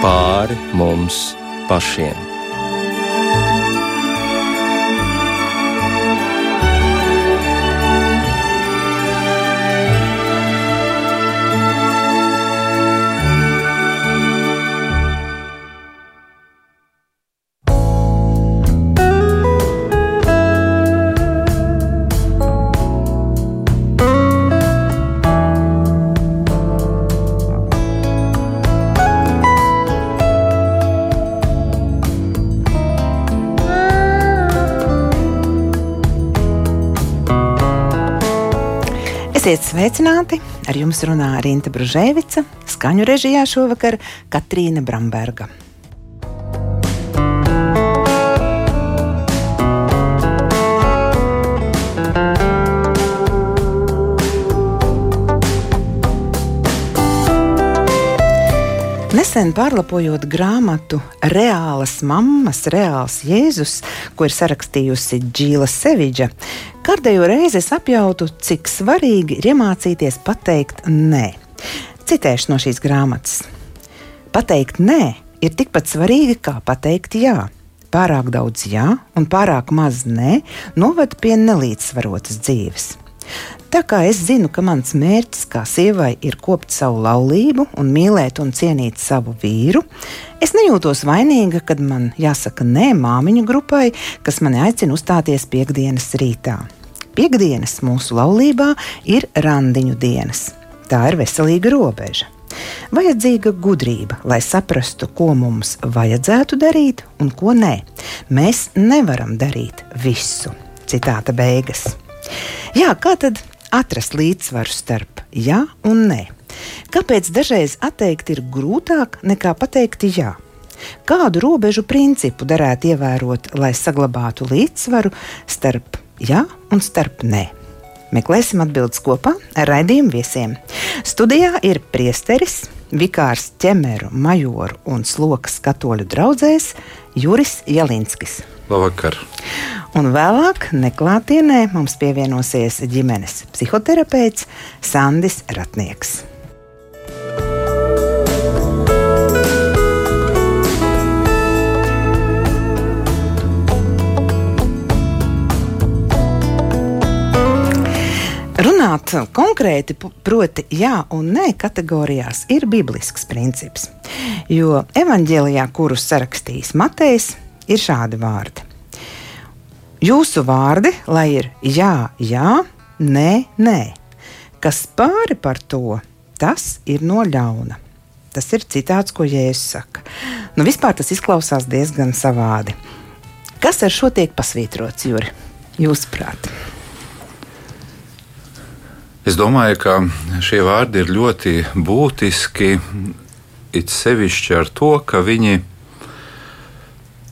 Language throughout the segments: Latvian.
pāri mums pašiem. Esiet sveicināti! Ar jums runā Rīta Brunēvica, skaņu režijā šovakar Katrīna Bramberga. Nesen pārlapojot grāmatu Reālas mammas, reāls Jēzus, ko ir sarakstījusi Džīla Seviģa, kārtējo reizi es apjautu, cik svarīgi ir iemācīties pateikt nē. Citēšu no šīs grāmatas. Pateikt nē ir tikpat svarīgi kā pateikt jā. Pārāk daudz jā un pārāk maz nē noved pie nelīdzsvarotas dzīves. Tā kā es zinu, ka mans mērķis kā sievai ir kopt savu laulību un mīlēt un cienīt savu vīru, es nejūtos vainīga, kad man jāsaka nē māmiņu grupai, kas mani aicina uzstāties piekdienas rītā. Piektdienas mūsu laulībā ir randiņu dienas. Tā ir veselīga robeža. Vajadzīga gudrība, lai saprastu, ko mums vajadzētu darīt un ko nē. Mēs nevaram darīt visu. Citāta beigas. Jā, kā tad atrast līdzsvaru starp jā un nē? Kāpēc dažreiz atteikt ir grūtāk nekā pateikt jā? Kādu robežu principu derētu ievērot, lai saglabātu līdzsvaru starp jā un starp nē? Meklēsim atbildes kopā ar raidījumu viesiem. Studijā ir priesteris, vikārs ķemeru, majoru un slokas katoļu draugzēs Juris Jalinskis. Labvakar! Un vēlāk, neklātienē, mums pievienosies ģimenes psihoterapeits Sandis Ratnieks. Runāt konkrēti, proti, jā un nē, kategorijās ir biblisks princips. Jo evanģēlijā, kurus sarakstījis Matejs, ir šādi vārdi. Jūsu vārdi, lai ir jā, jā, nē, nē. Kas pāri par to, tas ir no ļauna. Tas ir citāts, ko Jēzus saka. Nu, vispār tas izklausās diezgan savādi. Kas ar šo tiek pasvītrots, Juri? Jūsuprāt? Es domāju, ka šie vārdi ir ļoti būtiski. It sevišķi ar to, ka viņi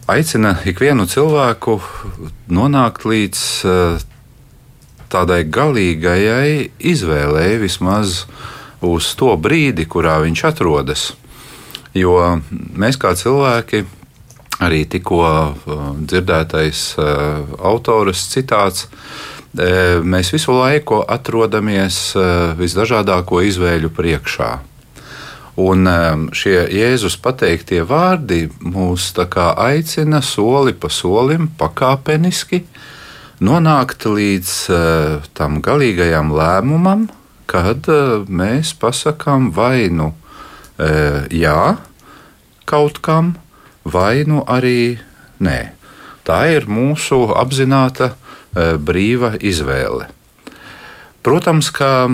aicina ikvienu cilvēku nonākt līdz uh, tādai galīgajai izvēlei, vismaz uz to brīdi, kurā viņš atrodas. Jo mēs kā cilvēki, arī tikko uh, dzirdētais uh, autors citāts, mēs visu laiku atrodamies visdažādāko izvēļu priekšā. Un šie Jēzus pateiktie vārdi mūs aicina soli pa solim, pakāpeniski nonākt līdz tam galīgajam lēmumam, kad mēs pasakām vai nu jā kaut kam, vai nu arī nē. Tā ir mūsu apzināta brīva izvēle. Protams, ka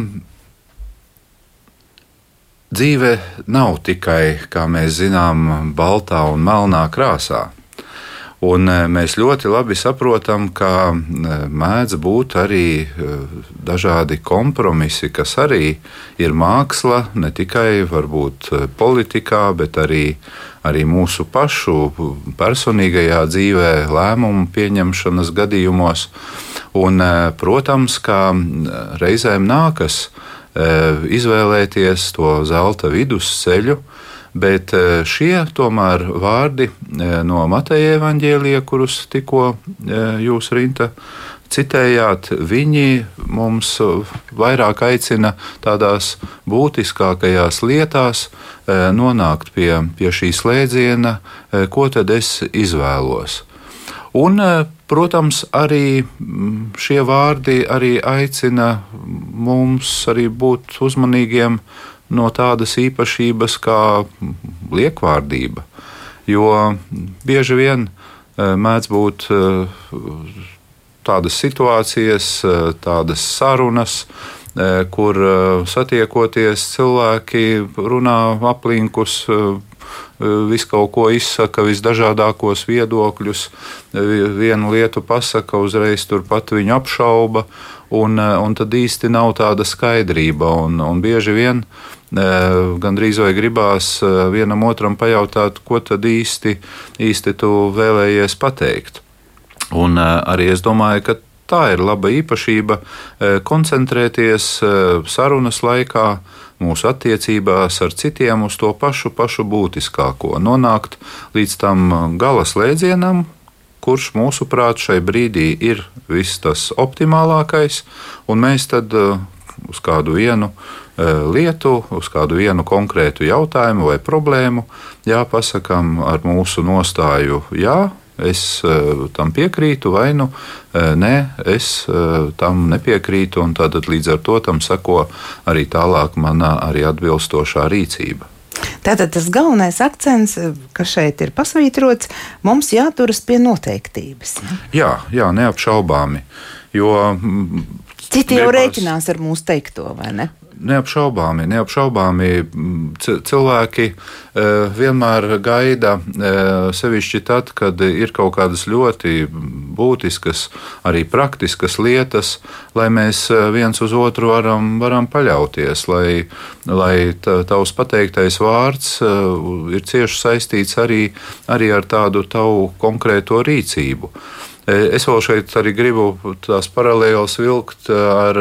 dzīve nav tikai, kā mēs zinām, baltā un melnā krāsā. Un e, mēs ļoti labi saprotam, ka e, mēdz būt arī e, dažādi kompromisi, kas arī ir māksla, ne tikai varbūt politikā, bet arī, arī mūsu pašu personīgajā dzīvē, lēmumu pieņemšanas gadījumos. Un, protams, ka reizēm nākas izvēlēties to zelta vidusceļu, bet eh, šie tomēr vārdi eh, no Mateja evaņģēlija, kurus tikko jūs rinta citējāt, viņi mums vairāk aicina tādās būtiskākajās lietās nonākt pie, pie šī slēdziena, ko tad es izvēlos. Un, protams, arī šie vārdi arī aicina mums arī būt uzmanīgiem no tādas īpašības kā liekvārdība. Jo bieži vien eh, mēdz būt eh, tādas situācijas, eh, tādas sarunas, kur satiekoties cilvēki runā aplinkus, visu kaut ko izsaka, visdažādākos viedokļus, vienu lietu pasaka, uzreiz turpat viņu apšauba, un, un tad īsti nav tāda skaidrība. Un, un bieži vien gan drīz vai gribās vienam otram pajautāt, ko tad īsti, īsti tu vēlējies pateikt. Un arī es domāju, ka tā ir laba īpašība koncentrēties sarunas laikā mūsu attiecībās ar citiem uz to pašu, pašu būtiskāko, nonākt līdz tam gala slēdzienam, kurš mūsuprāt šai brīdī ir viss tas optimālākais, un mēs tad uz kādu vienu Eh, lietu, uz kādu vienu konkrētu jautājumu vai problēmu, jā, pasakām ar mūsu nostāju, jā, es uh, tam piekrītu, vai nu nē, es tam nepiekrītu, un tad līdz ar to tam seko arī tālāk mana arī atbilstošā rīcība. Tātad tas galvenais akcents, kas šeit ir pasvītrots, mums jāturas pie noteiktības. Jā, jā, neapšaubāmi. Jo, Citi jau rēķinās ar mūsu teikto, vai ne? Neapšaubāmi, neapšaubāmi cilvēki e, vienmēr gaida, e, sevišķi tad, kad ir kaut kādas ļoti būtiskas, arī praktiskas lietas, lai mēs e, viens uz otru varam, varam paļauties, lai, lai tavs pateiktais vārds ir cieši saistīts arī, arī ar tādu tavu konkrēto rīcību. Es vēl šeit arī gribu tās paralēlas vilkt ar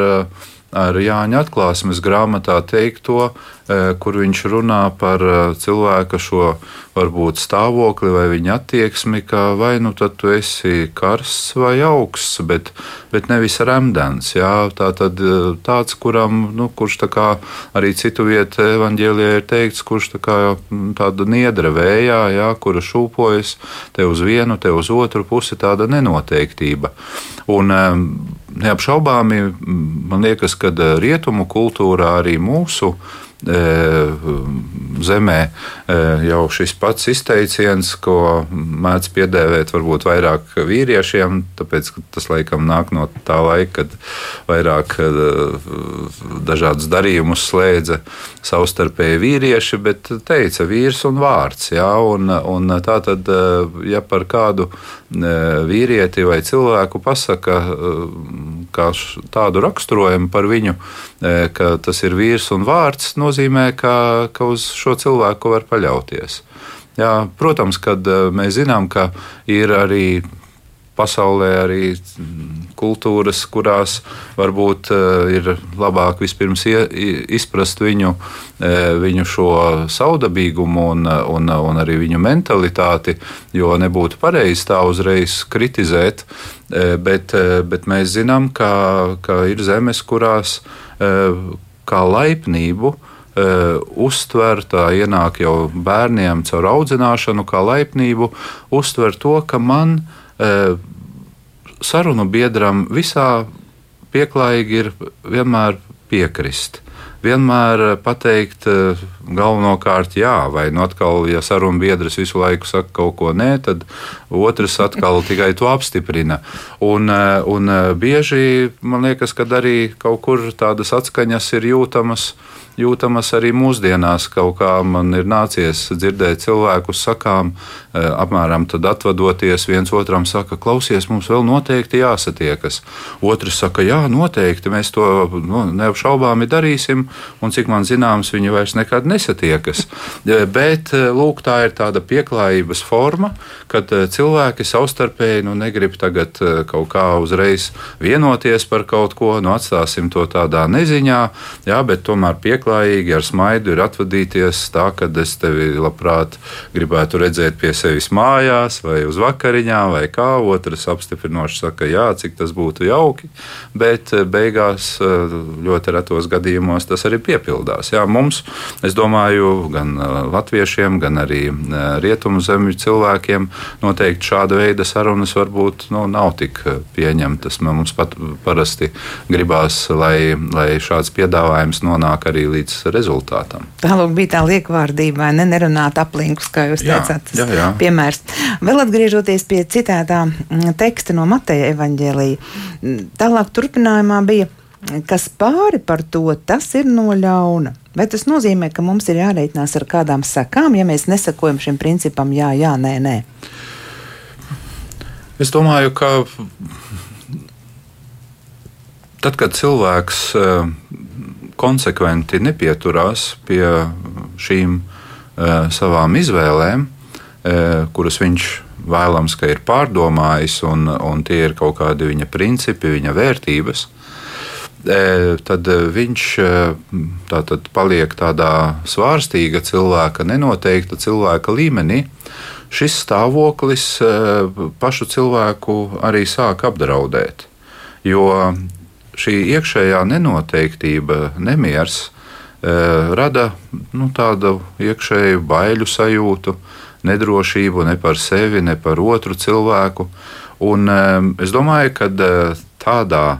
ar Jāņa atklāsmes grāmatā teikto, e, kur viņš runā par e, cilvēka šo varbūt stāvokli vai viņa attieksmi, ka vai nu tad tu esi karsts vai augsts, bet, bet nevis remdens. Jā, tā tad e, tāds, kuram, nu, kurš tā kā arī citu vietu evaņģēlijā ir teikts, kurš tā kā tāda niedra vējā, jā, kura šūpojas te uz vienu, te uz otru pusi, tāda nenoteiktība. Un, neapšaubāmi man liekas, ka eh, rietumu kultūrā arī mūsu zemē eh, jau šis pats izteiciens, ko mēdz piedēvēt varbūt vairāk vīriešiem, tāpēc tas laikam nāk no tā laika, kad vairāk dažādas darījumus slēdza savstarpēji vīrieši, bet teica vīrs un vārds. Jā, un, un tā tad, ja par kādu vīrieti vai cilvēku pasaka tādu raksturojumu par viņu, ka tas ir vīrs un vārds, nozīmē, ka, ka uz šo cilvēku var paļauties. Jā, protams, kad mēs zinām, ka ir arī pasaulē arī kultūras, kurās varbūt uh, ir labāk vispirms izprast viņu, uh, viņu šo saudabīgumu un, un, un arī viņu mentalitāti, jo nebūtu pareizi tā uzreiz kritizēt, bet, bet mēs zinām, ka, ka ir zemes, kurās kā laipnību uztver, tā ienāk jau bērniem caur audzināšanu, kā laipnību, uztver to, ka man uh, sarunu biedram visā pieklājīgi ir vienmēr piekrist. Vienmēr pateikt, eh, galvenokārt, jā, vai nu atkal, ja sarunu biedrs visu laiku saka kaut ko nē, tad otrs atkal tikai to apstiprina. Un, eh, un eh, bieži man liekas, ka arī kaut kur tādas atskaņas ir jūtamas jūtamas arī mūsdienās. Kaut kā man ir nācies dzirdēt cilvēkus sakām, e, apmēram tad atvadoties viens otram saka, klausies, mums vēl noteikti jāsatiekas. Otrs saka, jā, noteikti mēs to nu, neapšaubāmi darīsim, un cik man zināms, viņi vairs nekad nesatiekas. Bet lūk, tā ir tāda pieklājības forma, kad cilvēki savstarpēji nu, negrib tagad kaut kā uzreiz vienoties par kaut ko, nu atstāsim to tādā neziņā, jā, bet tomēr pieklājīgi ar smaidu ir atvadīties tā, ka es tevi labprāt gribētu redzēt pie sevis mājās vai uz vakariņām vai kā. Otrs apstiprinoši saka, jā, cik tas būtu jauki, bet eh, beigās eh, ļoti retos gadījumos tas arī piepildās. Jā, mums, es domāju, gan eh, latviešiem, gan arī rietumu zemju cilvēkiem noteikti šāda veida sarunas varbūt nu, nav tik pieņemtas. Mums pat parasti gribās, lai, lai šāds piedāvājums nonāk arī līdz rezultātam. Tālāk bija tā liekvārdība, vai ne, nerunāt aplinkus, kā jūs jā, teicāt. Jā, jā. Piemērs. Vēl atgriežoties pie citētā mm, teksta no Mateja evaņģēlīja, mm, tālāk turpinājumā bija, kas pāri par to, tas ir no ļauna. Vai tas nozīmē, ka mums ir jāreikinās ar kādām sekām, ja mēs nesakojam šim principam, jā, jā, nē, nē? Es domāju, ka tad, kad cilvēks eh, konsekventi nepieturās pie šīm uh, savām izvēlēm, uh, kuras viņš vēlams, ka ir pārdomājis, un, un tie ir kaut kādi viņa principi, viņa vērtības, uh, tad viņš tātad paliek tādā svārstīga cilvēka, nenoteikta cilvēka līmenī. Šis stāvoklis pašu cilvēku arī sāk apdraudēt. Jo šī iekšējā nenoteiktība, nemieris, eh, rada nu, tādu iekšēju baiļu sajūtu, nedrošību ne par sevi, ne par otru cilvēku. Un, eh, es domāju, ka eh, tādā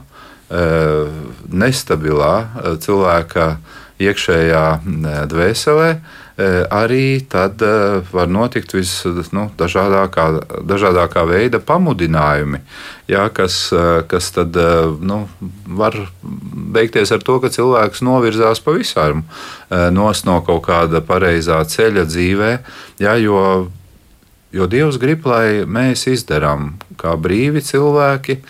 nestabilā cilvēka iekšējā dvēselē arī tad var notikt visdažādākā nu, veida pamudinājumi, jā, kas, kas tad, nu, var beigties ar to, ka cilvēks novirzās pavisam no kaut kāda pareizā ceļa dzīvē, jā, jo, jo Dievs grib, lai mēs izdarām kā brīvi cilvēki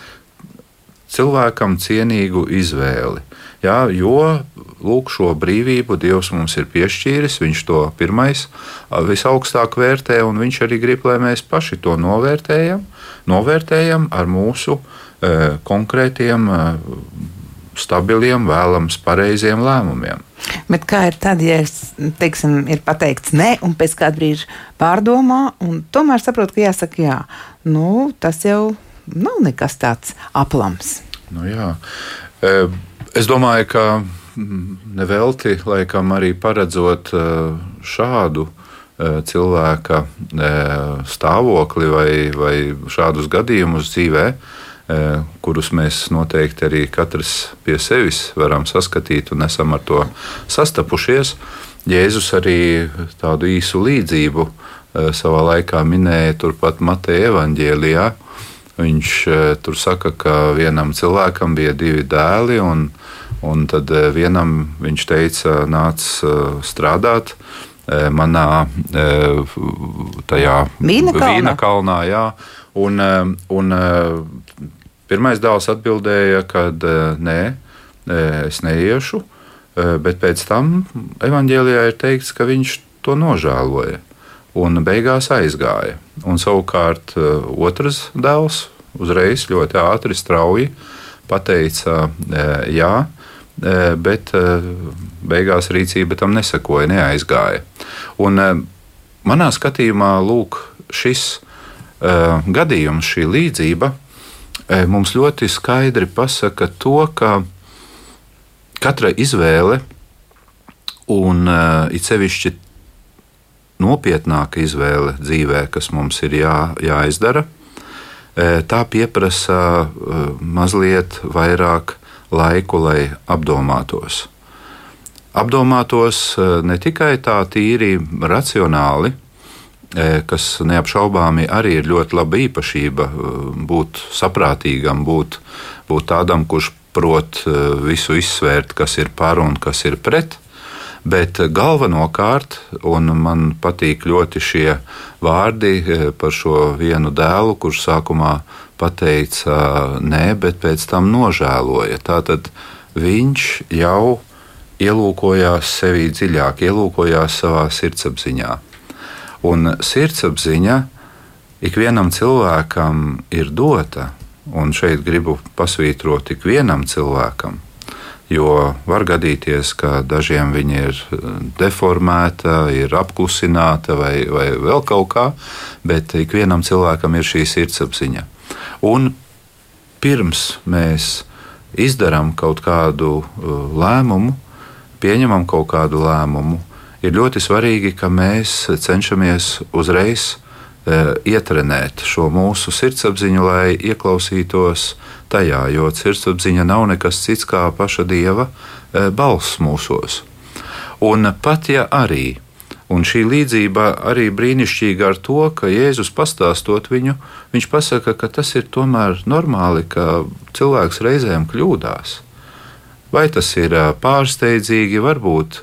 cilvēkam cienīgu izvēli. Jā, jo lūk, šo brīvību Dievs mums ir piešķīris. Viņš to pirmais visaugstāk vērtē, un Viņš arī grib, lai mēs paši to novērtējam, novērtējam ar mūsu e, konkrētiem, e, stabiliem, vēlams, pareiziem lēmumiem. Bet kā ir tad, ja es, teiksim, ir pateikts nē, un pēc kāda brīža pārdomā, un tomēr saprotu, ka jāsaka jā, nu, tas jau nav nekas tāds aplams. Nu, jā. Es domāju, ka nevelti, laikam arī paredzot šādu cilvēka stāvokli vai, vai šādus gadījumus dzīvē, kurus mēs noteikti arī katrs pie sevis varam saskatīt un esam ar to sastapušies. Jēzus arī tādu īsu līdzību savā laikā minēja turpat Mateja evaņģēlijā. Viņš tur saka, ka vienam cilvēkam bija divi dēli, un Un tad eh, vienam viņš teica, nāc eh, strādāt manā tajā vīna kalnā. Vīna kalnā jā. un, un pirmais dēls atbildēja, ka nē, es neiešu, bet pēc tam evanģēlijā ir teikts, ka viņš to nožēloja un beigās aizgāja. Un savukārt otrs dēls uzreiz ļoti ātri, strauji pateica, jā, bet beigās rīcība tam nesakoja, neaizgāja. Un manā skatījumā, lūk, šis gadījums, šī līdzība mums ļoti skaidri pasaka to, ka katra izvēle, un it sevišķi nopietnāka izvēle dzīvē, kas mums ir jā, jāizdara, tā prasa mazliet vairāk laiku, lai apdomātos. Apdomātos ne tikai tā tīri racionāli, kas neapšaubāmi arī ir ļoti laba īpašība, būt saprātīgam, būt, būt tādam, kurš prot visu izsvērt, kas ir par un kas ir pret. Bet galvenokārt, un man patīk ļoti šie vārdi par šo vienu dēlu, kurš sākumā pateica nē, bet pēc tam nožēloja. Tātad viņš jau ielūkojās sevī dziļāk, ielūkojās savā sirdsapziņā. Un sirdsapziņa ikvienam cilvēkam ir dota, un šeit gribu pasvītrot ikvienam cilvēkam. Jo var gadīties, ka dažiem viņa ir deformēta, ir apklusināta vai, vai vēl kaut kā, bet ikvienam cilvēkam ir šī sirdsapziņa. Un pirms mēs izdarām kaut kādu uh, lēmumu, pieņemam kaut kādu lēmumu, ir ļoti svarīgi, ka mēs cenšamies uzreiz ietrenēt šo mūsu sirdsapziņu, lai ieklausītos tajā, jo sirdsapziņa nav nekas cits kā paša dieva uh, balss mūsos. Un pat ja arī Un šī līdzība arī brīnišķīga ar to, ka Jēzus pastāstot viņu, viņš pasaka, ka tas ir tomēr normāli, ka cilvēks reizēm kļūdās. Vai tas ir pārsteidzīgi, varbūt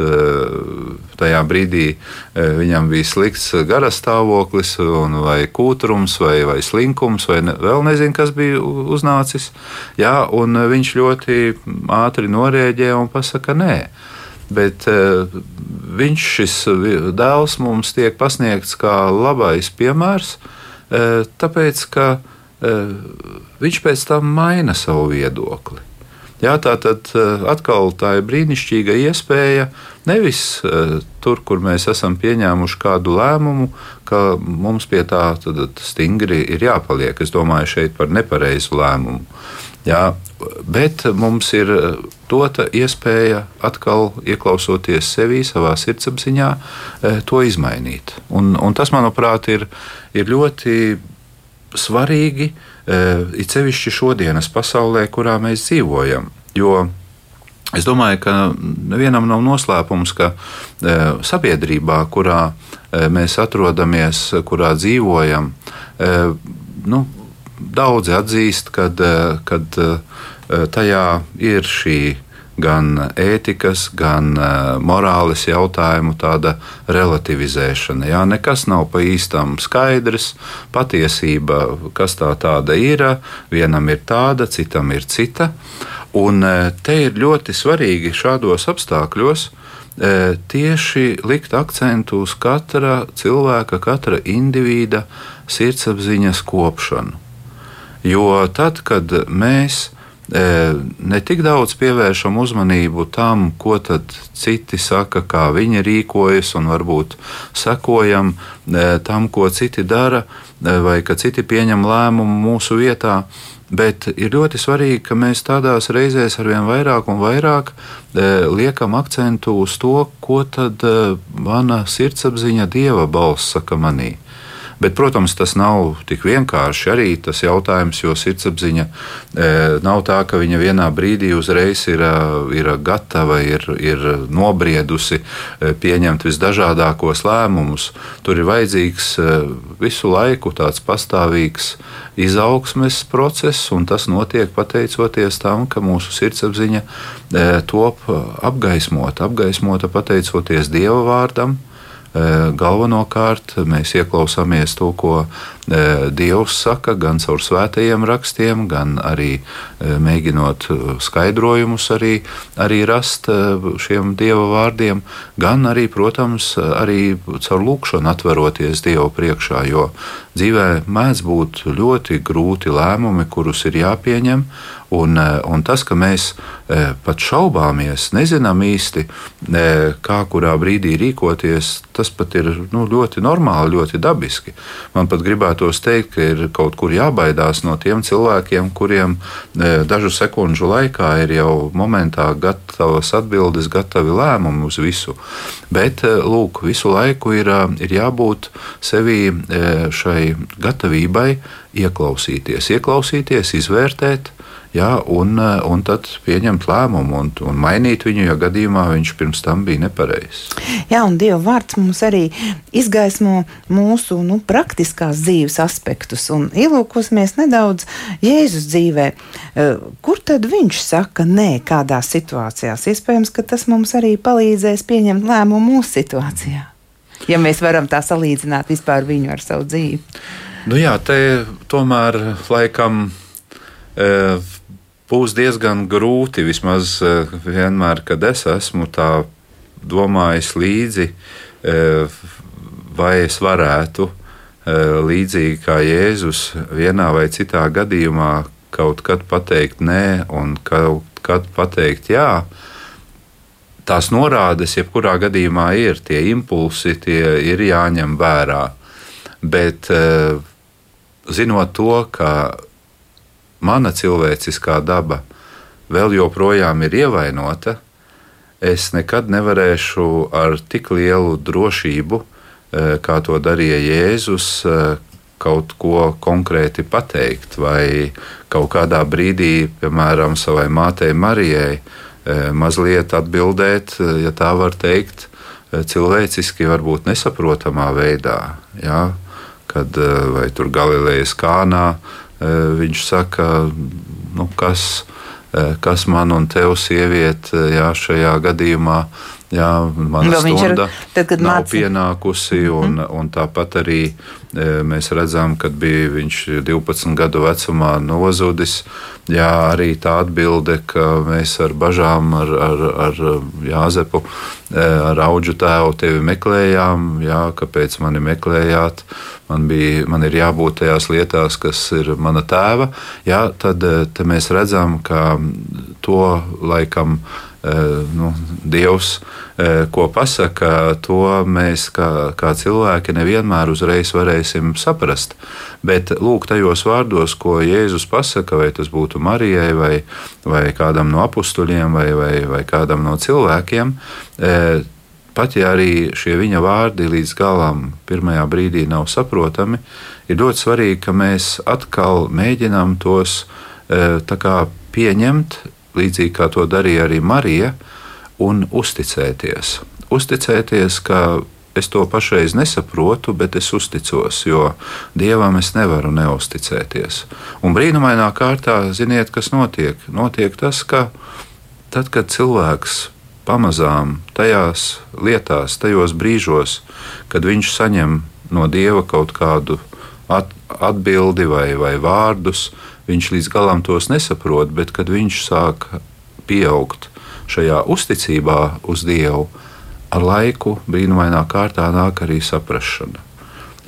tajā brīdī viņam bija slikts garastāvoklis, vai kūtrums, vai, vai slinkums, vai ne, vēl nezinu, kas bija uznācis. Jā, un viņš ļoti ātri norēģēja un pasaka, nē bet viņš, šis dēls, mums tiek pasniegts kā labais piemērs, tāpēc ka viņš pēc tam maina savu viedokli. Jā, tā tad atkal tā ir brīnišķīga iespēja nevis tur, kur mēs esam pieņēmuši kādu lēmumu, ka mums pie tā stingri ir jāpaliek. Es domāju šeit par nepareizu lēmumu. Jā, bet mums ir eh, dota iespēja atkal ieklausoties sevī, savā sirdsapziņā, eh, to izmainīt. Un, un tas, manuprāt, ir, ir ļoti svarīgi, eh, it sevišķi šodienas pasaulē, kurā mēs dzīvojam. Jo es domāju, ka nevienam nav noslēpums, ka sabiedrībā, kurā mēs atrodamies, kurā dzīvojam, nu, daudzi atzīst, eh, tajā ir šī gan ētikas, gan uh, morāles jautājumu tāda relativizēšana. Jā, nekas nav pa īstam skaidrs, patiesība, kas tā tāda ir, vienam ir tāda, citam ir cita. Un uh, te ir ļoti svarīgi šādos apstākļos uh, tieši likt akcentu uz katra cilvēka, katra indivīda sirdsapziņas kopšanu. Jo tad, kad mēs e, ne tik daudz pievēršam uzmanību tam, ko citi saka, kā viņi rīkojas, un varbūt sekojam tam, ko citi dara, vai ka citi pieņem lēmumu mūsu vietā. Bet ir ļoti svarīgi, ka mēs tādās reizēs ar vien vairāk un vairāk e, liekam akcentu uz to, ko tad e, mana sirdsapziņa, dieva balss saka manī. Bet, protams, tas nav tik vienkārši arī tas jautājums, jo sirdsapziņa e, nav tā, ka viņa vienā brīdī uzreiz ir, e, ir gatava, ir, ir nobriedusi e, pieņemt visdažādākos lēmumus. Tur ir vajadzīgs e, visu laiku tāds pastāvīgs izaugsmes process, un tas notiek pateicoties tam, ka mūsu sirdsapziņa top apgaismota, apgaismota pateicoties Dieva vārdam galvenokārt mēs ieklausāmies to, ko Dievs saka gan caur svētajiem rakstiem, gan arī mēģinot skaidrojumus arī, arī rast šiem Dieva vārdiem, gan arī, protams, arī caur lūkšanu atveroties Dievu priekšā, jo dzīvē mēdz būt ļoti grūti lēmumi, kurus ir jāpieņem, Un, un tas, ka mēs pat šaubāmies, nezinām īsti, kā kurā brīdī rīkoties, tas pat ir nu, ļoti normāli, ļoti dabiski. Man pat gribētos teikt, ka ir kaut kur jābaidās no tiem cilvēkiem, kuriem dažu sekundžu laikā ir jau momentā gatavas atbildes, gatavi lēmumi uz visu. Bet, lūk, visu laiku ir, ir jābūt sevī šai gatavībai ieklausīties, ieklausīties, izvērtēt jā, un, eh, un tad pieņemt lēmumu un, un mainīt viņu, ja gadījumā viņš pirms tam bija nepareizs. Jā, un Dieva vārds mums arī izgaismo mūsu nu, praktiskās dzīves aspektus, ielūkosimies nedaudz Jēzus dzīvē. Eh, kur tad viņš saka nē, kādās situācijās? Iespējams, ka tas mums arī palīdzēs pieņemt lēmumu mūsu situācijā. Ja mēs varam tā salīdzināt vispār viņu ar savu dzīvi. Nu jā, te tomēr laikam. E, būs diezgan grūti. Vismaz vienmēr, kad es esmu tā domājis līdzi, vai es varētu līdzīgi kā Jēzus vienā vai citā gadījumā kaut kad pateikt nē un kaut kad pateikt jā tās norādes, jebkurā gadījumā, ir tie impulsi, tie ir jāņem vērā. Bet eh, zinot to, ka mana cilvēciskā daba vēl joprojām ir ievainota, es nekad nevarēšu ar tik lielu drošību, eh, kā to darīja Jēzus, eh, kaut ko konkrēti pateikt, vai kaut kādā brīdī, piemēram, savai mātei Marijai, mazliet atbildēt, e, ja tā var teikt, e, cilvēciski, varbūt nesaprotamā veidā. Ja? Kad vai tur Galilejas kānā viņš saka, nu, kas, kas man un tev, sieviete, jā, šajā gadījumā Jā, mana stunda ir, tad, kad nav māci. pienākusi, un, mm. un tāpat arī e, mēs redzam, kad bija viņš 12 gadu vecumā nozudis. Jā, arī tā atbilde, ka mēs ar bažām, ar, ar, ar Jāzepu, e, ar auģu tēvu tevi meklējām, jā, kāpēc mani meklējāt, man, bija, man ir jābūt tajās lietās, kas ir mana tēva, jā, tad e, mēs redzam, ka to laikam nu, Dievs ko pasaka, to mēs kā, kā cilvēki nevienmēr uzreiz varēsim saprast. Bet lūk, tajos vārdos, ko Jēzus pasaka, vai tas būtu Marijai, vai, vai kādam no apstuļiem, vai, vai, vai kādam no cilvēkiem, pat ja arī šie viņa vārdi līdz galam, pirmajā brīdī nav saprotami, ir ļoti svarīgi, ka mēs atkal mēģinām tos pieņemt līdzīgi kā to darīja arī Marija, un uzticēties. Uzticēties, ka es to pašreiz nesaprotu, bet es uzticos, jo dievam es nevaru neusticēties. Un brīnumainā kārtā, ziniet, kas notiek? Notiek tas, ka tad, kad cilvēks pamazām tajās lietās, tajos brīžos, kad viņš saņem no dieva kaut kādu atbildi vai, vai vārdus, viņš līdz galam tos nesaprot, bet kad viņš sāk pieaugt šajā uzticībā uz Dievu, ar laiku brīnumainā kārtā nāk arī saprāšana.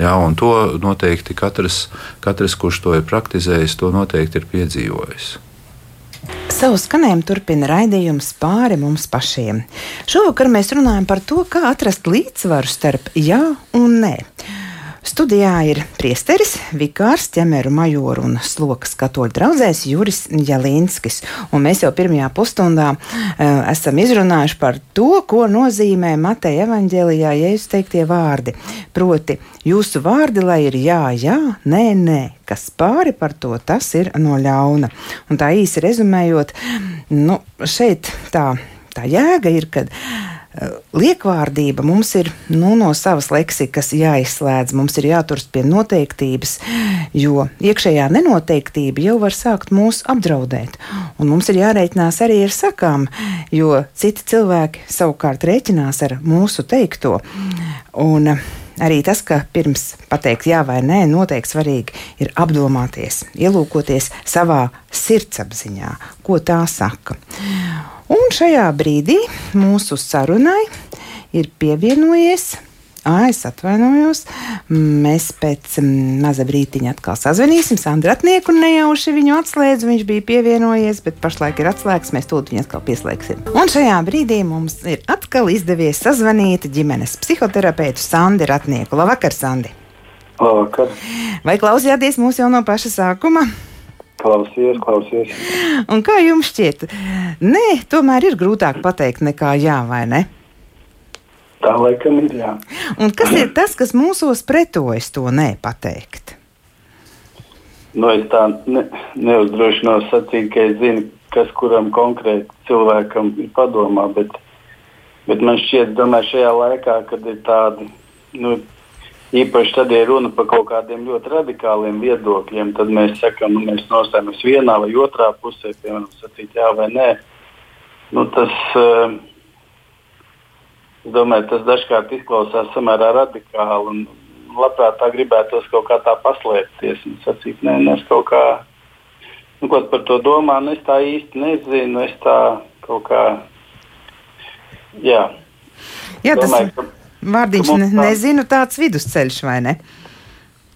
Jā, un to noteikti katrs, katrs, kurš to ir praktizējis, to noteikti ir piedzīvojis. Savu skanējumu turpina raidījums pāri mums pašiem. Šovakar mēs runājam par to, kā atrast līdzsvaru starp jā un nē. Studijā ir priesteris, vikārs, ķemeru majoru un slokas katoļu draugzēs Juris Jalinskis. Un mēs jau pirmajā pusstundā uh, esam izrunājuši par to, ko nozīmē Mateja evaņģēlijā jēzus teiktie vārdi. Proti, jūsu vārdi, lai ir jā, jā, nē, nē, kas pāri par to, tas ir no ļauna. Un tā īsi rezumējot, nu, šeit tā, tā jēga ir, kad Liekvārdība mums ir nu, no savas leksikas jāizslēdz, mums ir jāturas pie noteiktības, jo iekšējā nenoteiktība jau var sākt mūs apdraudēt. Un mums ir jārēķinās arī ar sakām, jo citi cilvēki savukārt rēķinās ar mūsu teikto. Un, arī tas, ka pirms pateikt jā vai nē, noteikti svarīgi ir apdomāties, ielūkoties savā sirdsapziņā, ko tā saka. Un šajā brīdī mūsu sarunai ir pievienojies. Ah, es atvainojos. Mēs pēc maza brīdiņa atkal sazvanīsim Sandru Ratnieku un nejauši viņu atslēdzu. Viņš bija pievienojies, bet pašlaik ir atslēgts. Mēs tūlīt viņu atkal pieslēgsim. Un šajā brīdī mums ir atkal izdevies sazvanīt ģimenes psihoterapeitu Sandi Ratnieku. Labvakar, Sandi! Labvakar! Vai klausījāties mūs jau no paša sākuma? Klausies, klausies. Un kā jums šķiet? Nē, tomēr ir grūtāk pateikt nekā jā, vai ne? Tā laikam ir jā. Un kas ir tas, kas mūsos pretojas to nepateikt? Nu, es tā ne, neuzdrošinos sacīt, ka es zinu, kas kuram konkrēti cilvēkam ir padomā, bet, bet man šķiet, domāju, šajā laikā, kad ir tādi nu, Īpaši tad, ja runa par kaut kādiem ļoti radikāliem viedokļiem, tad mēs sakām, nu, mēs nostājamies vienā vai otrā pusē, piemēram, sacīt jā vai nē. Nu, tas, uh, domāju, tas dažkārt izklausās samērā radikāli. Labprāt, tā gribētos kaut kā tā paslēpties un sacīt, nē, es kaut kā nu, ko par to domā, nu, es tā īsti nezinu. Es tā kaut kā. Jā, Jā tas domāju, ka, vārdiņš tā- nezinu tāds vidusceļš, vai ne?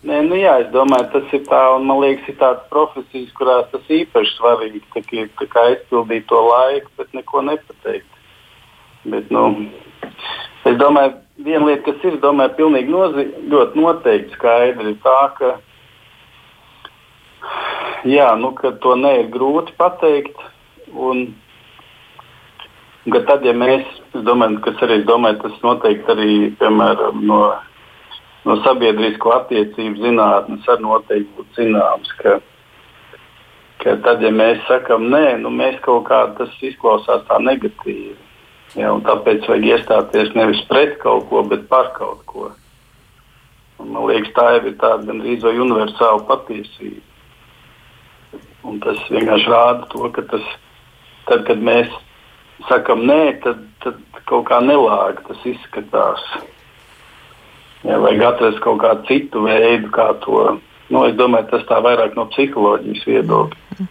nē, nu, jā, es domāju, tas ir tā, un man liekas, ir tādas profesijas, kurās tas īpaši svarīgi tā kā, tā kā aizpildīt to laiku, bet neko nepateikt. Bet, nu, es domāju, viena lieta, kas ir, domāju, pilnīgi nozi, ļoti noteikti skaidra, ir tā, ka, jā, nu, ka to ne ir grūti pateikt. Un, ka tad, ja mēs, es domāju, kas arī, domāju, tas noteikti arī, piemēram, no, no sabiedrisko attiecību zinātnes arī noteikti būtu zināms, ka, ka tad, ja mēs sakam nē, nu mēs kaut kā tas izklausās tā negatīvi. Ja, tāpēc vajag iestāties nevis pret kaut ko, bet par kaut ko. Un, man liekas, tā jau ir tāda gandrīz vai universāla patiesība. Un tas vienkārši rāda to, ka tas, tad, kad mēs sakam nē, tad, tad kaut kā nelāgi tas izskatās. Ja, vajag atrast kaut kādu citu veidu, kā to. Nu, es domāju, tas tā vairāk no psiholoģijas viedokļa.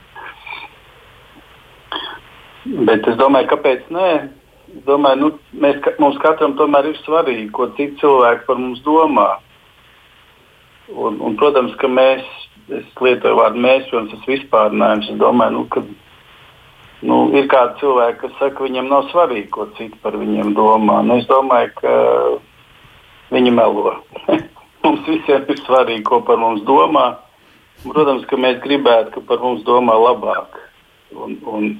Bet es domāju, kāpēc nē? Es domāju, nu, mēs, mums katram tomēr ir svarīgi, ko citi cilvēki par mums domā. Un, un, protams, ka mēs, es lietoju vārdu mēs, protams, tas vispārinājums. Es domāju, nu, ka nu, ir kādi cilvēki, kas saka, ka viņiem nav svarīgi, ko citi par viņiem domā. Nu, es domāju, ka viņi melo. mums visiem ir svarīgi, ko par mums domā. Protams, ka mēs gribētu, ka par mums domā labāk. Un, un,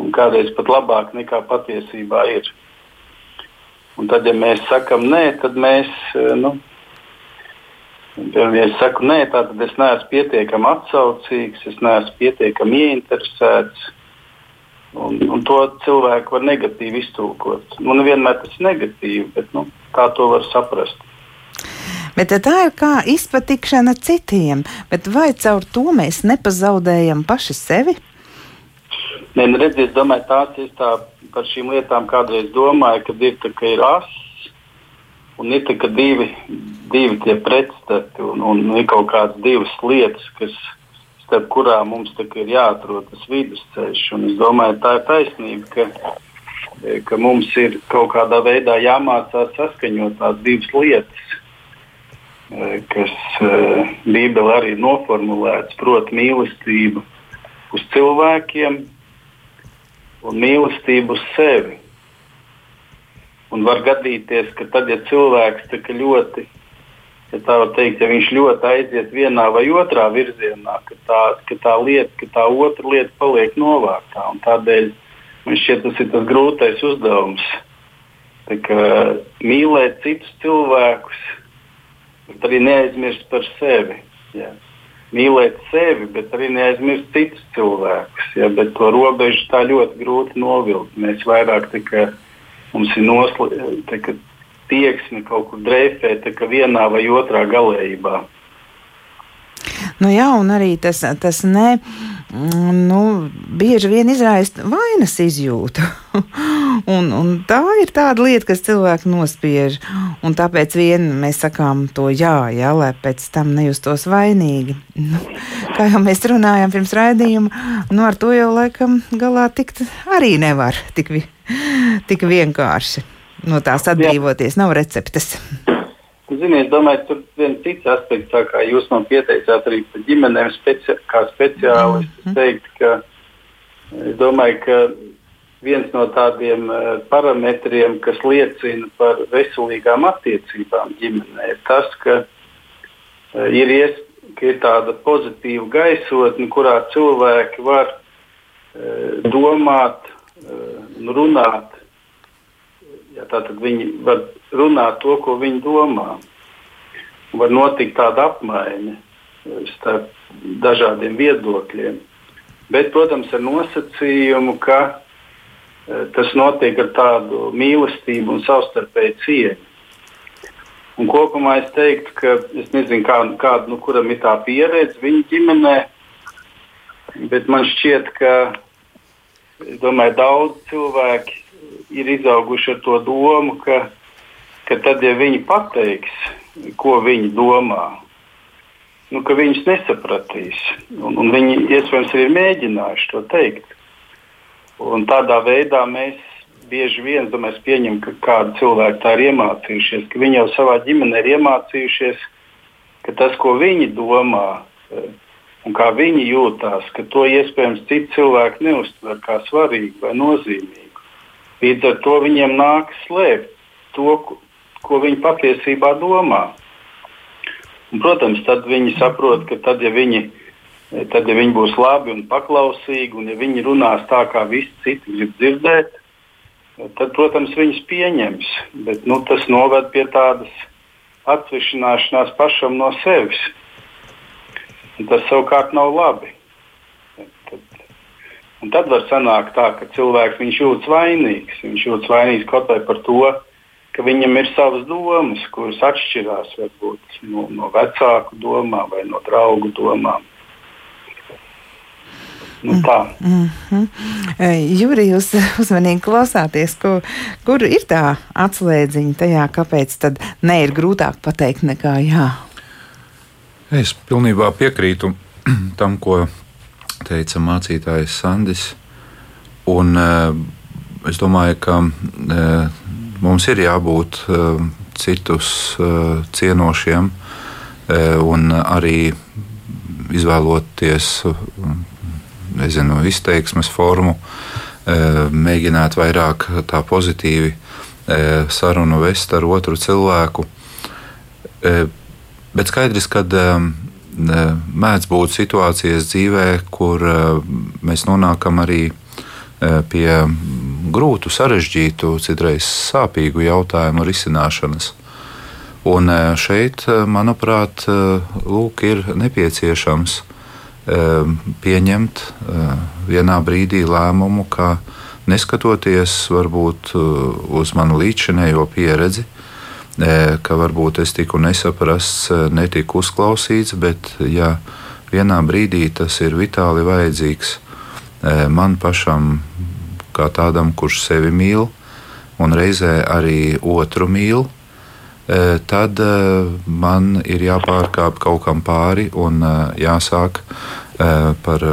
un kādreiz pat labāk nekā patiesībā ir. Un tad, ja mēs sakam nē, tad mēs, eh, nu, piemēram, ja es saku nē, tad es neesmu pietiekami atsaucīgs, es neesmu pietiekami ieinteresēts. Un, un to cilvēku var negatīvi iztulkot. Nu, nevienmēr tas ir negatīvi, bet nu, tā to var saprast. Bet tā ir kā izpatikšana citiem, bet vai caur to mēs nepazaudējam paši sevi? Nē, nu, redziet, es domāju, tās ir tā, par šīm lietām kādreiz domāju, kad ir, tā, ka ir ass un ir tā, ka divi, divi tie pretstati un, un ir kaut kādas divas lietas, kas, starp kurām mums ir jāatrod tas vidusceļš. Un es domāju, tā ir taisnība, ka, ka mums ir kaut kādā veidā jāmācās saskaņot tās divas lietas. eh, Kas uh, Bībelē arī ir noformulēts, proti, mīlestība uz cilvēkiem un mīlestību uz sevi. Un var gadīties, ka tad, ja cilvēks ļoti, ja tā var teikt, ja viņš ļoti aiziet vienā vai otrā virzienā, ka tā, ka tā lieta, ka tā otra lieta paliek novārtā. Tādēļ man šķiet, tas ir tas grūtais uzdevums. Tā kā Mīlēt citus cilvēkus, bet arī neaizmirst par sevi. Jā mīlēt sevi, bet arī neaizmirst citus cilvēkus. Ja, bet to robežu tā ļoti grūti novilkt. Mēs vairāk tikai mums ir noslēgta tieksme kaut kur dreifēt vienā vai otrā galējībā. Nu jā, un arī tas, tas ne, nu, bieži vien izraisa vainas izjūtu. un, un tā ir tāda lieta, kas cilvēku nospiež. Un tāpēc vien mēs sakām to jā, jā, lai pēc tam nejustos vainīgi. Nu, kā jau mēs runājām pirms raidījuma, nu ar to jau laikam galā tikt arī nevar tik, tik vienkārši. No tās atbrīvoties nav receptes. Ziniet, domāju, tur viens cits aspekts, kā jūs man pieteicāt arī par ģimenēm speci kā speciālists. Es teiktu, ka es domāju, ka viens no tādiem uh, parametriem, kas liecina par veselīgām attiecībām ģimenē, ir tas, ka, uh, ir, ies, ka ir tāda pozitīva gaisotne, kurā cilvēki var domāt un runāt. Tātad viņi var runāt to, ko viņi domā. Var notikt tāda apmaiņa starp dažādiem viedokļiem. Bet, protams, ar nosacījumu, ka tas notiek ar tādu mīlestību un savstarpēju cieņu. Un kopumā es teiktu, ka es nezinu, kā, kāda, nu, kuram ir tā pieredze viņa ģimenē, bet man šķiet, ka domāju, daudz cilvēki ir izauguši ar to domu, ka, ka tad, ja viņi pateiks, ko viņi domā, nu, ka viņus nesapratīs. Un, un viņi iespējams ir mēģinājuši to teikt. Un tādā veidā mēs bieži vien domāju, pieņem, ka kādi cilvēki tā ir iemācījušies, ka viņi jau savā ģimenē ir iemācījušies, ka tas, ko viņi domā eh, un kā viņi jūtās, ka to iespējams citi cilvēki neuztver kā svarīgu vai nozīmīgu. Līdz ar to viņiem nākas slēpt to, ko viņi patiesībā domā. Un, protams, tad viņi saprot, ka tad, ja viņi, tad, ja viņi būs labi un paklausīgi, un ja viņi runās tā, kā visi citi grib dzirdēt, tad, protams, viņus pieņems. Bet nu, tas noved pie tādas atsevišķināšanās pašam no sevis. Un tas savukārt nav labi. Un tad var sanākt tā, ka cilvēks jūtas vainīgs. Viņš jūtas vainīgs kaut vai par to, ka viņam ir savas domas, kuras atšķirās varbūt, no, no vecāku domām vai no draugu domām. Nu, tā. Mm -hmm. Jurij, jūs uzmanīgi klausāties, ko, kur ir tā atslēdziņa tajā, kāpēc tad ne ir grūtāk pateikt nekā jā? Es pilnībā piekrītu tam, ko teica mācītājs Sandis. Un, es domāju, ka mums ir jābūt uh, citus cienošiem un arī izvēloties nezinu, izteiksmes formu, mēģināt vairāk tā pozitīvi sarunu vest ar otru cilvēku. Bet skaidrs, ka mēdz būt situācijas dzīvē, kur mēs nonākam arī pie grūtu, sarežģītu, citreiz sāpīgu jautājumu risināšanas. Un e, šeit, manuprāt, lūk, ir nepieciešams pieņemt vienā brīdī lēmumu, ka neskatoties varbūt uz manu līdzinējo pieredzi, ka varbūt es tiku nesaprasts, netiku uzklausīts, bet ja vienā brīdī tas ir vitāli vajadzīgs man pašam kā tādam, kurš sevi mīl un reizē arī otru mīl, tad man ir jāpārkāp kaut kam pāri un jāsāk par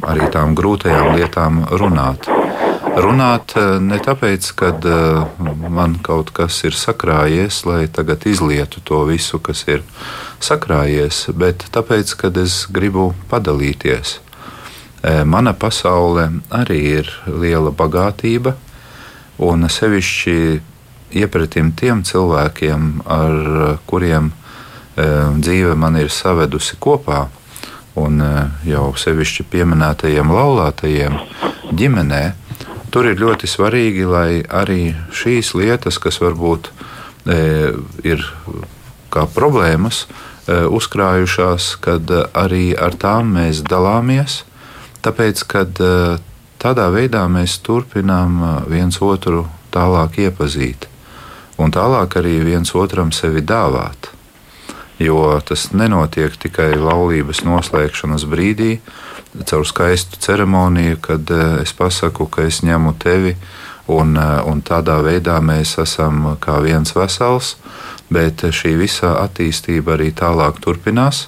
arī tām grūtajām lietām runāt. Runāt ne tāpēc, ka man kaut kas ir sakrājies, lai tagad izlietu to visu, kas ir sakrājies, bet tāpēc, ka es gribu padalīties. Mana pasaule arī ir liela bagātība, un sevišķi iepratim tiem cilvēkiem, ar kuriem dzīve man ir savedusi kopā, un jau sevišķi pieminētajiem laulātajiem ģimenē, tur ir ļoti svarīgi, lai arī šīs lietas, kas varbūt e, ir kā problēmas, e, uzkrājušās, kad arī ar tām mēs dalāmies Tāpēc, kad eh, tādā veidā mēs turpinām eh, viens otru tālāk iepazīt un tālāk arī viens otram sevi dāvāt. Jo tas nenotiek tikai laulības noslēgšanas brīdī, caur skaistu ceremoniju, kad eh, es pasaku, ka es ņemu tevi, un, un tādā veidā mēs esam kā viens vesels, bet šī visa attīstība arī tālāk turpinās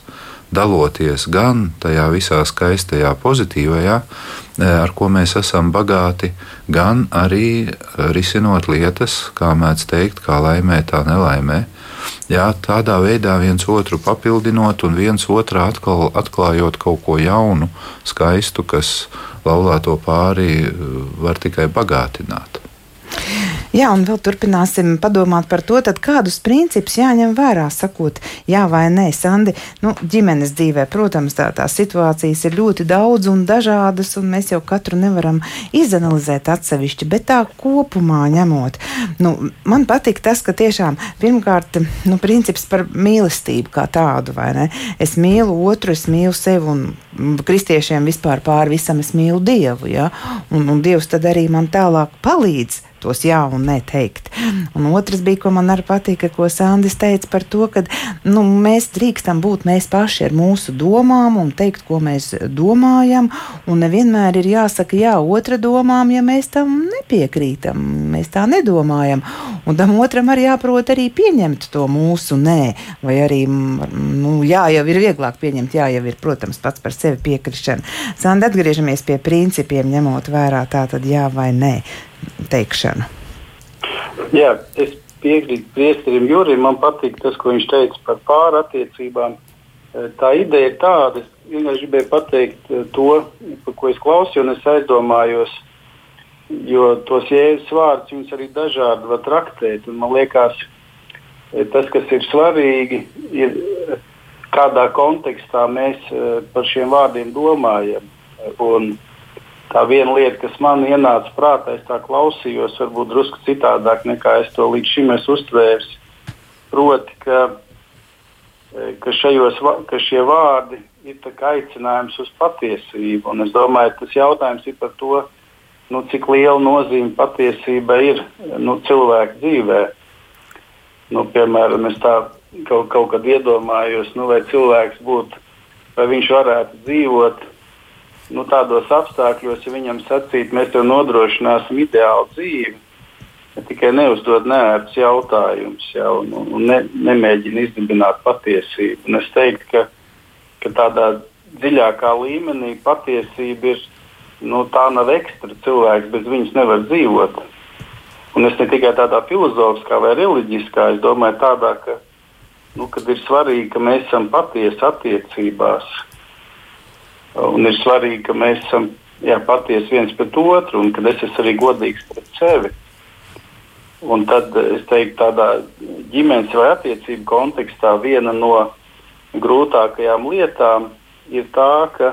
daloties gan tajā visā skaistajā, pozitīvajā, e, ar ko mēs esam bagāti, gan arī risinot lietas, kā mēdz teikt, kā laimē, tā nelaimē. Jā, tādā veidā viens otru papildinot un viens otrā atkal atklājot kaut ko jaunu, skaistu, kas laulāto pāri e, var tikai bagātināt. Jā, un vēl turpināsim padomāt par to, kādus principus jāņem vērā, sakot, jā vai nē, Sandi. Nu, ģimenes dzīvē, protams, tā, tā situācijas ir ļoti daudz un dažādas, un mēs jau katru nevaram izanalizēt atsevišķi, bet tā kopumā ņemot. Nu, man patīk tas, ka tiešām pirmkārt, nu, princips par mīlestību kā tādu, vai ne? Es mīlu otru, es mīlu sevi, un kristiešiem vispār pāri visam es mīlu Dievu, ja? un, un Dievs tad arī man tālāk palīdz tos jā un nē teikt. Un otrs bija, ko man arī patika, ko Sandis teica par to, ka nu, mēs drīkstam būt mēs paši ar mūsu domām un teikt, ko mēs domājam. Un nevienmēr ir jāsaka jā otra domām, ja mēs tam nepiekrītam, mēs tā nedomājam. Un tam otram arī jāprot arī pieņemt to mūsu nē, vai arī nu, jā, jau ir vieglāk pieņemt, jā, jau ir, protams, pats par sevi piekrišana. Sanda, atgriežamies pie principiem, ņemot vērā tā tad jā vai nē teikšanu. Jā, es piekrītu priesterim Jurim. Man patīk tas, ko viņš teica par pārattiecībām. Eh, tā ideja ir tāda, es vienkārši gribēju pateikt eh, to, par ko es klausījos, un es aizdomājos, jo tos jēzus vārdus viņus arī dažādi var traktēt. Man liekas, eh, tas, kas ir svarīgi, ir kādā kontekstā mēs par šiem vārdiem domājam. Un, uh, tā viena lieta, kas man ienāca prātā, es tā klausījos, varbūt drusku citādāk nekā es to līdz šim esmu uztvērs. Proti, ka, e, ka, šajos, ka šie vārdi ir aicinājums uz patiesību. Un es domāju, tas jautājums ir par to, nu, cik liela nozīme patiesība ir nu, cilvēka dzīvē. Nu, piemēram, es tā kaut, kaut kad iedomājos, nu, vai cilvēks būtu, vai viņš varētu dzīvot nu, tādos apstākļos, ja viņam sacīt, mēs tev nodrošināsim ideālu dzīvi, ja tikai neuzdod neērts jautājums ja, un, un ne, nemēģina izdibināt patiesību. Un es teiktu, ka, ka tādā dziļākā līmenī patiesība ir, nu, tā nav ekstra. Cilvēks bez viņas nevar dzīvot. Un es ne tikai tādā filozofiskā vai reliģiskā, es domāju, tādā, ka, nu, ir svarīgi, ka mēs esam patiesi attiecībās Un ir svarīgi, ka mēs esam jā, patiesi viens pret otru un ka es esmu arī godīgs pret sevi. Un tad es teiktu, tādā ģimenes vai attiecību kontekstā viena no grūtākajām lietām ir tā, ka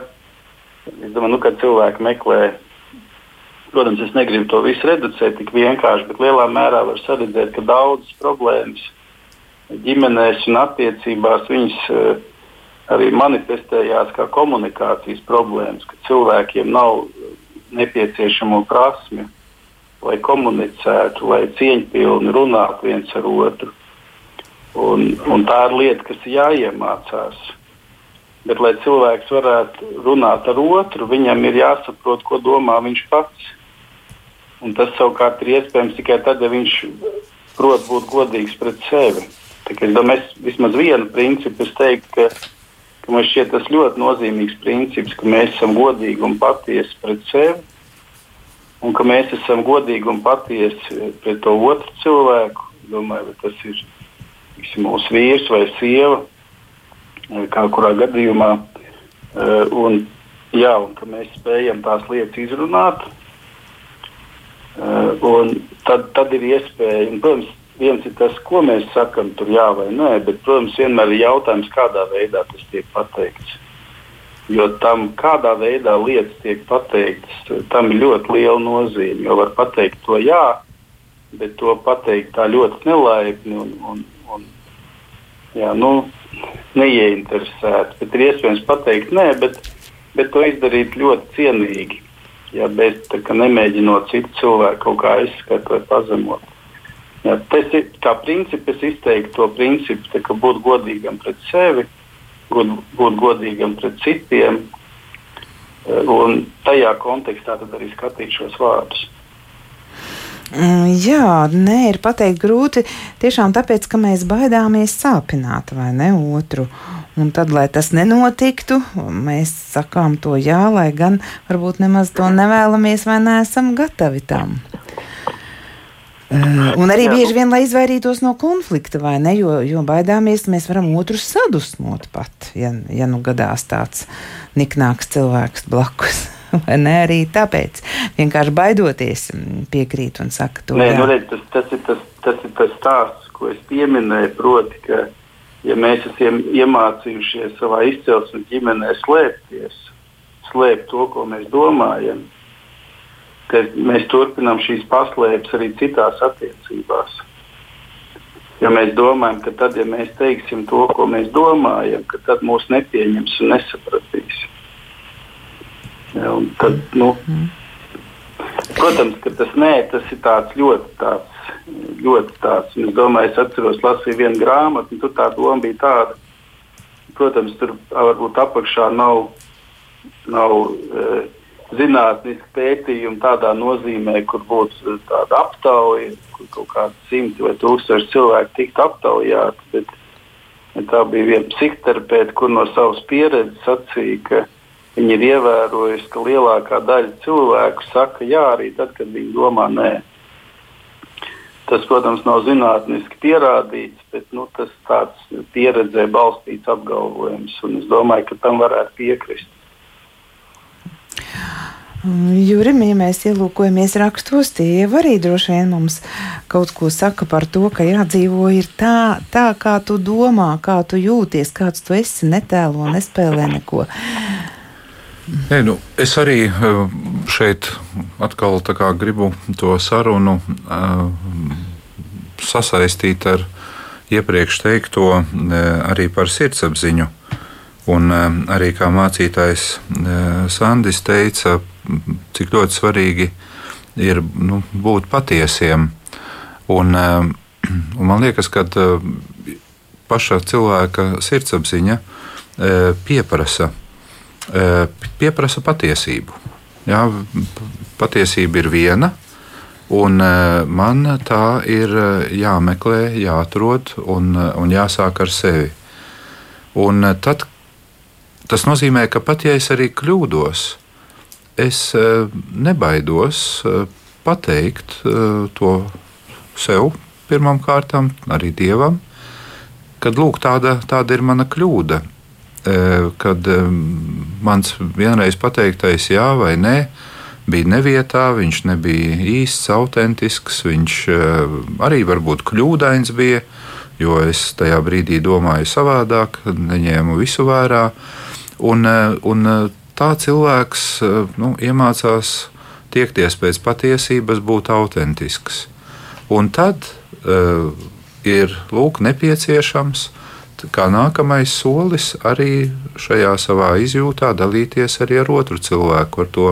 domāju, nu, cilvēki meklē. Protams, es negribu to visu reducēt tik vienkārši, bet lielā mērā var redzēt, ka daudzas problēmas ģimenēs un attiecībās viņas uh, arī manifestējās kā komunikācijas problēmas, ka cilvēkiem nav nepieciešamo prasmi, lai komunicētu, lai cieņpilni runātu viens ar otru. Un, un tā ir lieta, kas jāiemācās. Bet, lai cilvēks varētu runāt ar otru, viņam ir jāsaprot, ko domā viņš pats. Un tas savukārt ir iespējams tikai tad, ja viņš prot būt godīgs pret sevi. Tā, es domāju, es vismaz vienu principu es teiktu, ka man šķiet tas ļoti nozīmīgs princips, ka mēs esam godīgi un patiesi pret sevi, un ka mēs esam godīgi un patiesi pret to otru cilvēku. Domāju, vai tas ir tiksim, mūsu vīrs vai sieva, kā kurā gadījumā. Eh, un, jā, un ka mēs spējam tās lietas izrunāt. Uh, tad, tad ir iespēja, un, protams, viens ir tas, ko mēs sakām, tur jā vai nē, bet, protams, vienmēr ir jautājums, kādā veidā tas tiek pateikts. Jo tam, kādā veidā lietas tiek pateiktas, tam ir ļoti liela nozīme. Jo var pateikt to jā, bet to pateikt tā ļoti nelaipni un, un, un jā, nu, neieinteresēti. Ir iespējams pateikt nē, bet, bet to izdarīt ļoti cienīgi. Ja, bez tā, nemēģinot citu cilvēku kaut kā aizskatīt vai pazemot. Tas ir kā princips, es izteiktu to principu, ka būt godīgam pret sevi, būt, būt godīgam pret citiem, eh, un tajā kontekstā arī skatīt šos vārdus. Mm, jā, nē, ir pateikt grūti. Tiešām tāpēc, ka mēs baidāmies sāpināt vai ne otru. Un tad, lai tas nenotiktu, mēs sakām to jā, lai gan varbūt nemaz to nevēlamies vai neesam gatavi tam. Un arī bieži vien, lai izvairītos no konflikta, vai ne? Jo, jo baidāmies, mēs varam otrus sadusmot pat, ja, ja nu gadās tāds niknāks cilvēks blakus. Vai ne arī tāpēc, vienkārši baidoties, mm, piekrīt un saka to. Nē, nu, redz, tas, tas, ir tas, tas ir tas stāsts, ko es pieminēju. Proti, ka, ja mēs esam iemācījušies savā izcelsmes ģimenē slēpties, slēpt to, ko mēs domājam, ka mēs turpinām šīs paslēpes arī citās attiecībās. Jo mēs domājam, ka tad, ja mēs teiksim to, ko mēs domājam, tad mūs nepieņems un nesapratīs. Ja, un tad, nu, protams, ka tas nē, tas ir tāds ļoti tāds ļoti tāds. Es domāju, es atceros, lasīju vienu grāmatu, un tur tā doma bija tāda. Protams, tur varbūt apakšā nav, nav e, zinātniski pētījumi tādā nozīmē, kur būtu tāda aptauja, kur kaut kādi simti vai tūkstoši cilvēku tiktu aptaujāti. Bet, tā bija viena psihoterapeite, kur no savas pieredzes sacīja, ka viņi ir ievērojuši, ka lielākā daļa cilvēku saka jā arī tad, kad viņi domā nē. Tas, protams, nav zinātniski pierādīts, bet nu, tas tāds pieredzē balstīts apgalvojums, es domāju, ka tam varētu piekrist. Jurim, ja mēs ielūkojamies rakstos, tie arī droši vien mums kaut ko saka par to, ka jādzīvo ir tā, tā kā tu domā, kā tu jūties, kāds tu esi, netēlo, nespēlē neko. Nē, nu, es arī eh, šeit atkal gribu to sarunu uh, sasaistīt ar iepriekš teikto uh, arī par sirdsapziņu. Un uh, arī kā mācītājs Sandis teica, cik ļoti svarīgi ir nu, būt patiesiem. Un, eh, un man liekas, ka eh, paša cilvēka sirdsapziņa eh, pieprasa, pieprasa patiesību. Jā, patiesība ir viena, un man tā ir jāmeklē, jāatrod un, un jāsāk ar sevi. Un tad, tas nozīmē, ka pat ja es arī kļūdos, es eh, nebaidos eh, pateikt eh, to sev pirmām kārtām, arī dievam, kad lūk, tāda, tāda ir mana kļūda. Kad mans vienreiz pateiktais jā vai nē bija nevietā, viņš nebija īsts, autentisks, viņš arī varbūt kļūdains bija, jo es tajā brīdī domāju savādāk, neņēmu visu vērā. Un, un tā cilvēks eh, nu, iemācās tiekties pēc patiesības, būt autentisks. Un tad uh, ir lūk, nepieciešams kā nākamais solis arī šajā savā izjūtā dalīties arī ar otru cilvēku, ar to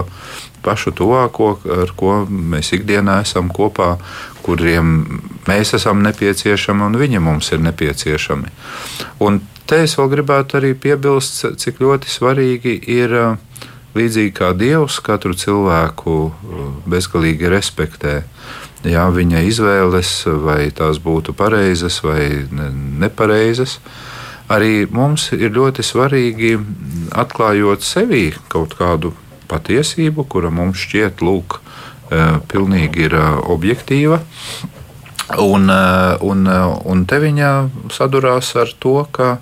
pašu tuvāko, ar ko mēs ikdienā esam kopā, kuriem mēs esam nepieciešami un viņi mums ir nepieciešami. Un Te es vēl gribētu arī piebilst, cik ļoti svarīgi ir līdzīgi kā Dievs katru cilvēku bezgalīgi respektē. Jā, viņa izvēles, vai tās būtu pareizas vai nepareizas, arī mums ir ļoti svarīgi atklājot sevī kaut kādu patiesību, kura mums šķiet, lūk, pilnīgi ir objektīva. Un, un, un te viņa sadurās ar to, ka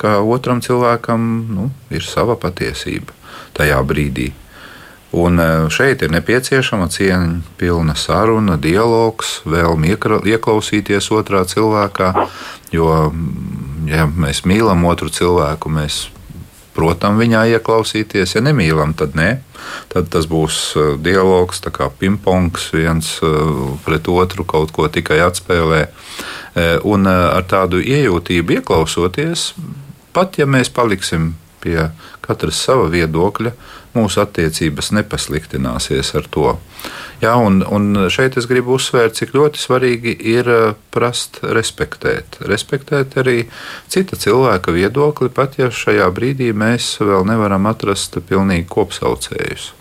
ka otram cilvēkam nu, ir sava patiesība tajā brīdī. Un e, šeit ir nepieciešama cieņa pilna saruna, dialogs, vēlme ieklausīties otrā cilvēkā. Jo, ja mēs mīlam otru cilvēku, mēs, protams, viņā ieklausīties. Ja nemīlam, tad nē. Tad tas būs e, dialogs, kā pingpongs, viens e, pret otru kaut ko tikai atspēlē. Un ar tādu iejūtību ieklausoties, Pat ja mēs paliksim pie katras sava viedokļa, mūsu attiecības nepasliktināsies ar to. Jā, un, un šeit es gribu uzsvērt, cik ļoti svarīgi ir eh, prast respektēt. Respektēt arī cita cilvēka viedokli, pat ja šajā brīdī mēs vēl nevaram atrast pilnīgi kopsaucējus.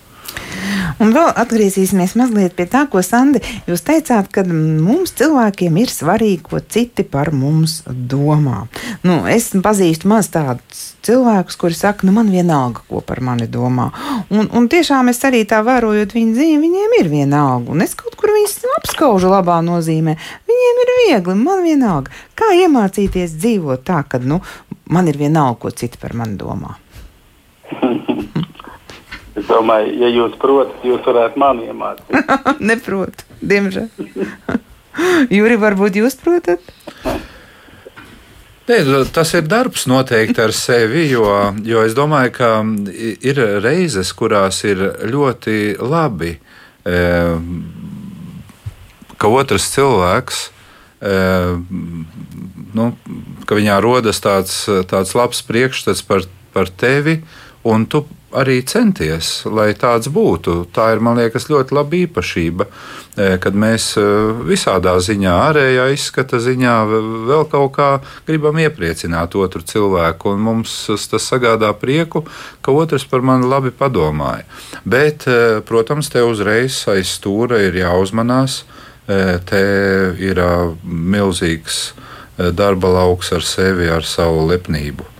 Un vēl atgriezīsimies mazliet pie tā, ko Sandi jūs teicāt, ka mums cilvēkiem ir svarīgi, ko citi par mums domā. Nu, es pazīstu maz tādus cilvēkus, kuri saka, nu man vienalga, ko par mani domā. Un, un tiešām es arī tā vērojot viņu dzīvi, viņiem ir vienalga. Un es kaut kur viņus apskaužu labā nozīmē. Viņiem ir viegli, man vienalga. Kā iemācīties dzīvot tā, ka nu, man ir vienalga, ko citi par mani domā? Es domāju, ja jūs protat, jūs varētu mani iemācīt. Neprotu, diemžēl. Jūri, varbūt jūs protat? Nē, tas ir darbs noteikti ar sevi, jo, jo es domāju, ka ir reizes, kurās ir ļoti labi, e, ka otrs cilvēks, e, nu, ka viņā rodas tāds, tāds labs priekšstats par, par tevi un tu arī centies, lai tāds būtu. Tā ir, man liekas, ļoti laba īpašība, e, kad mēs e, visādā ziņā, ārējā izskata ziņā, vēl kaut kā gribam iepriecināt otru cilvēku, un mums tas sagādā prieku, ka otrs par mani labi padomāja. Bet, e, protams, te uzreiz aiz stūra ir jāuzmanās, te ir milzīgs darba lauks ar sevi, ar savu lepnību.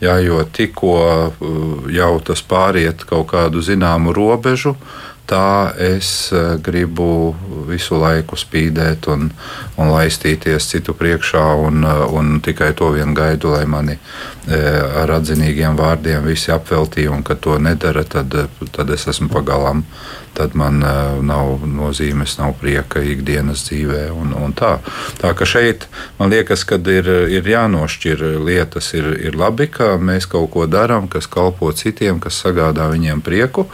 Jā, jo tikko uh, jau tas pāriet kaut kādu zināmu robežu, tā es uh, gribu visu laiku spīdēt un, un laistīties citu priekšā, un, uh, un tikai to vien gaidu, lai mani ar atzinīgiem vārdiem visi apveltī, un kad to nedara, tad, tad es esmu pagalām tad man uh, nav nozīmes, nav prieka ikdienas dzīvē. Un, un tā. tā ka šeit man liekas, ka ir, ir jānošķir lietas. Ir, ir labi, ka mēs kaut ko darām, kas kalpo citiem, kas sagādā viņiem prieku,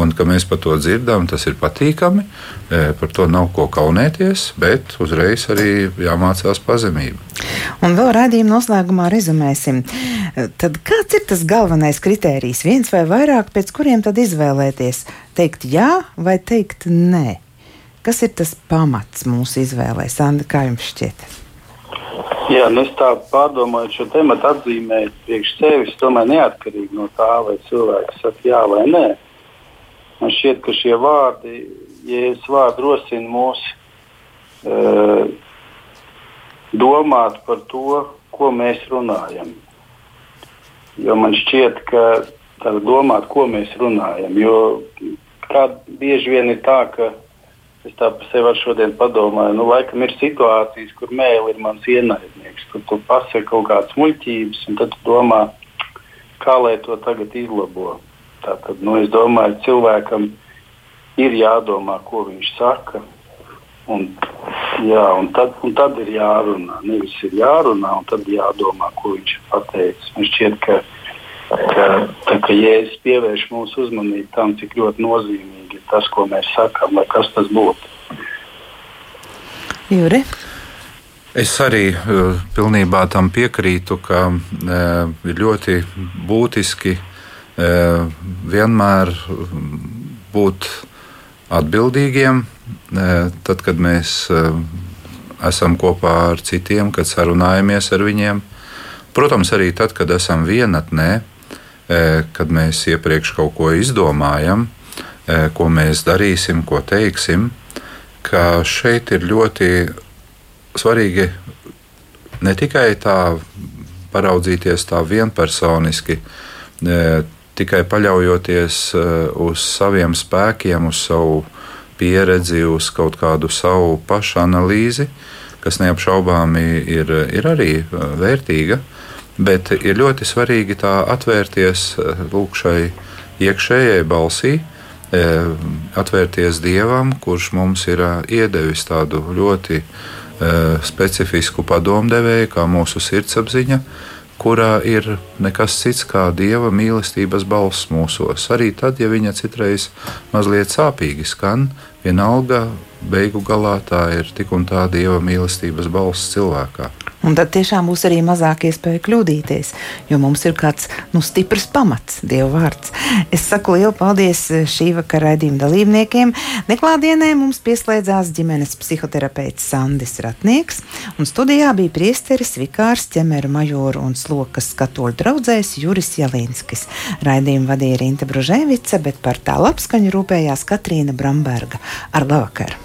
un ka mēs par to dzirdam, tas ir patīkami. Par to nav ko kaunēties, bet uzreiz arī jāmācās pazemība. Un vēl rādījuma noslēgumā rezumēsim. Tad kāds ir tas galvenais kritērijs, viens vai vairāk, pēc kuriem tad izvēlēties? Teikt jā vai teikt nē? Kas ir tas pamats mūsu izvēlē? Sanda, kā jums šķiet? Jā, nu es tā pārdomāju šo tēmu, atzīmēju priekš sevis, tomēr neatkarīgi no tā, vai cilvēks saka jā vai nē. Man šķiet, ka šie vārdi, ja es vārdu rosinu mūs uh, domāt par to, ko mēs runājam. Jo man šķiet, ka domāt, ko mēs runājam. Jo kā bieži vien ir tā, ka es tā par sevi šodien padomāju, nu, laikam ir situācijas, kur mēlī ir mans ienaidnieks, kur tu pasaki kaut kādas muļķības, un tad domā, kā lai to tagad izlabo. Tātad, nu, es domāju, cilvēkam ir jādomā, ko viņš saka. Un, jā, un tad, un tad ir jārunā. Nevis ir jārunā, un tad jādomā, ko viņš ir pateicis. Man šķiet, ka ka, tā, ka Jēzus pievērš mūsu uzmanību tam, cik ļoti nozīmīgi ir tas, ko mēs sakām, lai kas tas būtu. Juri? Es arī uh, pilnībā tam piekrītu, ka uh, ir ļoti būtiski uh, vienmēr būt atbildīgiem, tad, kad mēs uh, esam kopā ar citiem, kad sarunājamies ar viņiem. Protams, arī tad, kad esam vienatnē, E, kad mēs iepriekš kaut ko izdomājam, e, ko mēs darīsim, ko teiksim, ka šeit ir ļoti svarīgi ne tikai tā paraudzīties tā vienpersoniski, tikai paļaujoties uz saviem spēkiem, uz savu pieredzi, uz kaut kādu savu pašanalīzi, kas neapšaubāmi ir, ir arī vērtīga. Bet ir ļoti svarīgi tā atvērties eh, lūk, šai iekšējai balsī, eh, atvērties Dievam, kurš mums ir iedevis tādu ļoti specifisku padomdevēju, kā mūsu sirdsapziņa, kurā ir nekas cits kā Dieva mīlestības balss mūsos. Arī tad, ja viņa citreiz mazliet sāpīgi skan, vienalga beigu galā tā ir tik un tā Dieva mīlestības balss cilvēkā. Un tad tiešām būs arī mazāk iespēja kļūdīties, jo mums ir kāds nu, stiprs pamats, Dieva vārds. Es saku lielu paldies eh, šī vakara raidījuma dalībniekiem. Neklātienē mums pieslēdzās ģimenes psihoterapeits Sandis Ratnieks, un studijā bija priesteris Vikārs ķemeru majoru un slokas katoļu draudzējs Juris Jalinskis. Raidījumu vadīja Rīta Bružēvica, bet par tā labskaņu rūpējās Katrīna Bramberga. Ar labvakaru!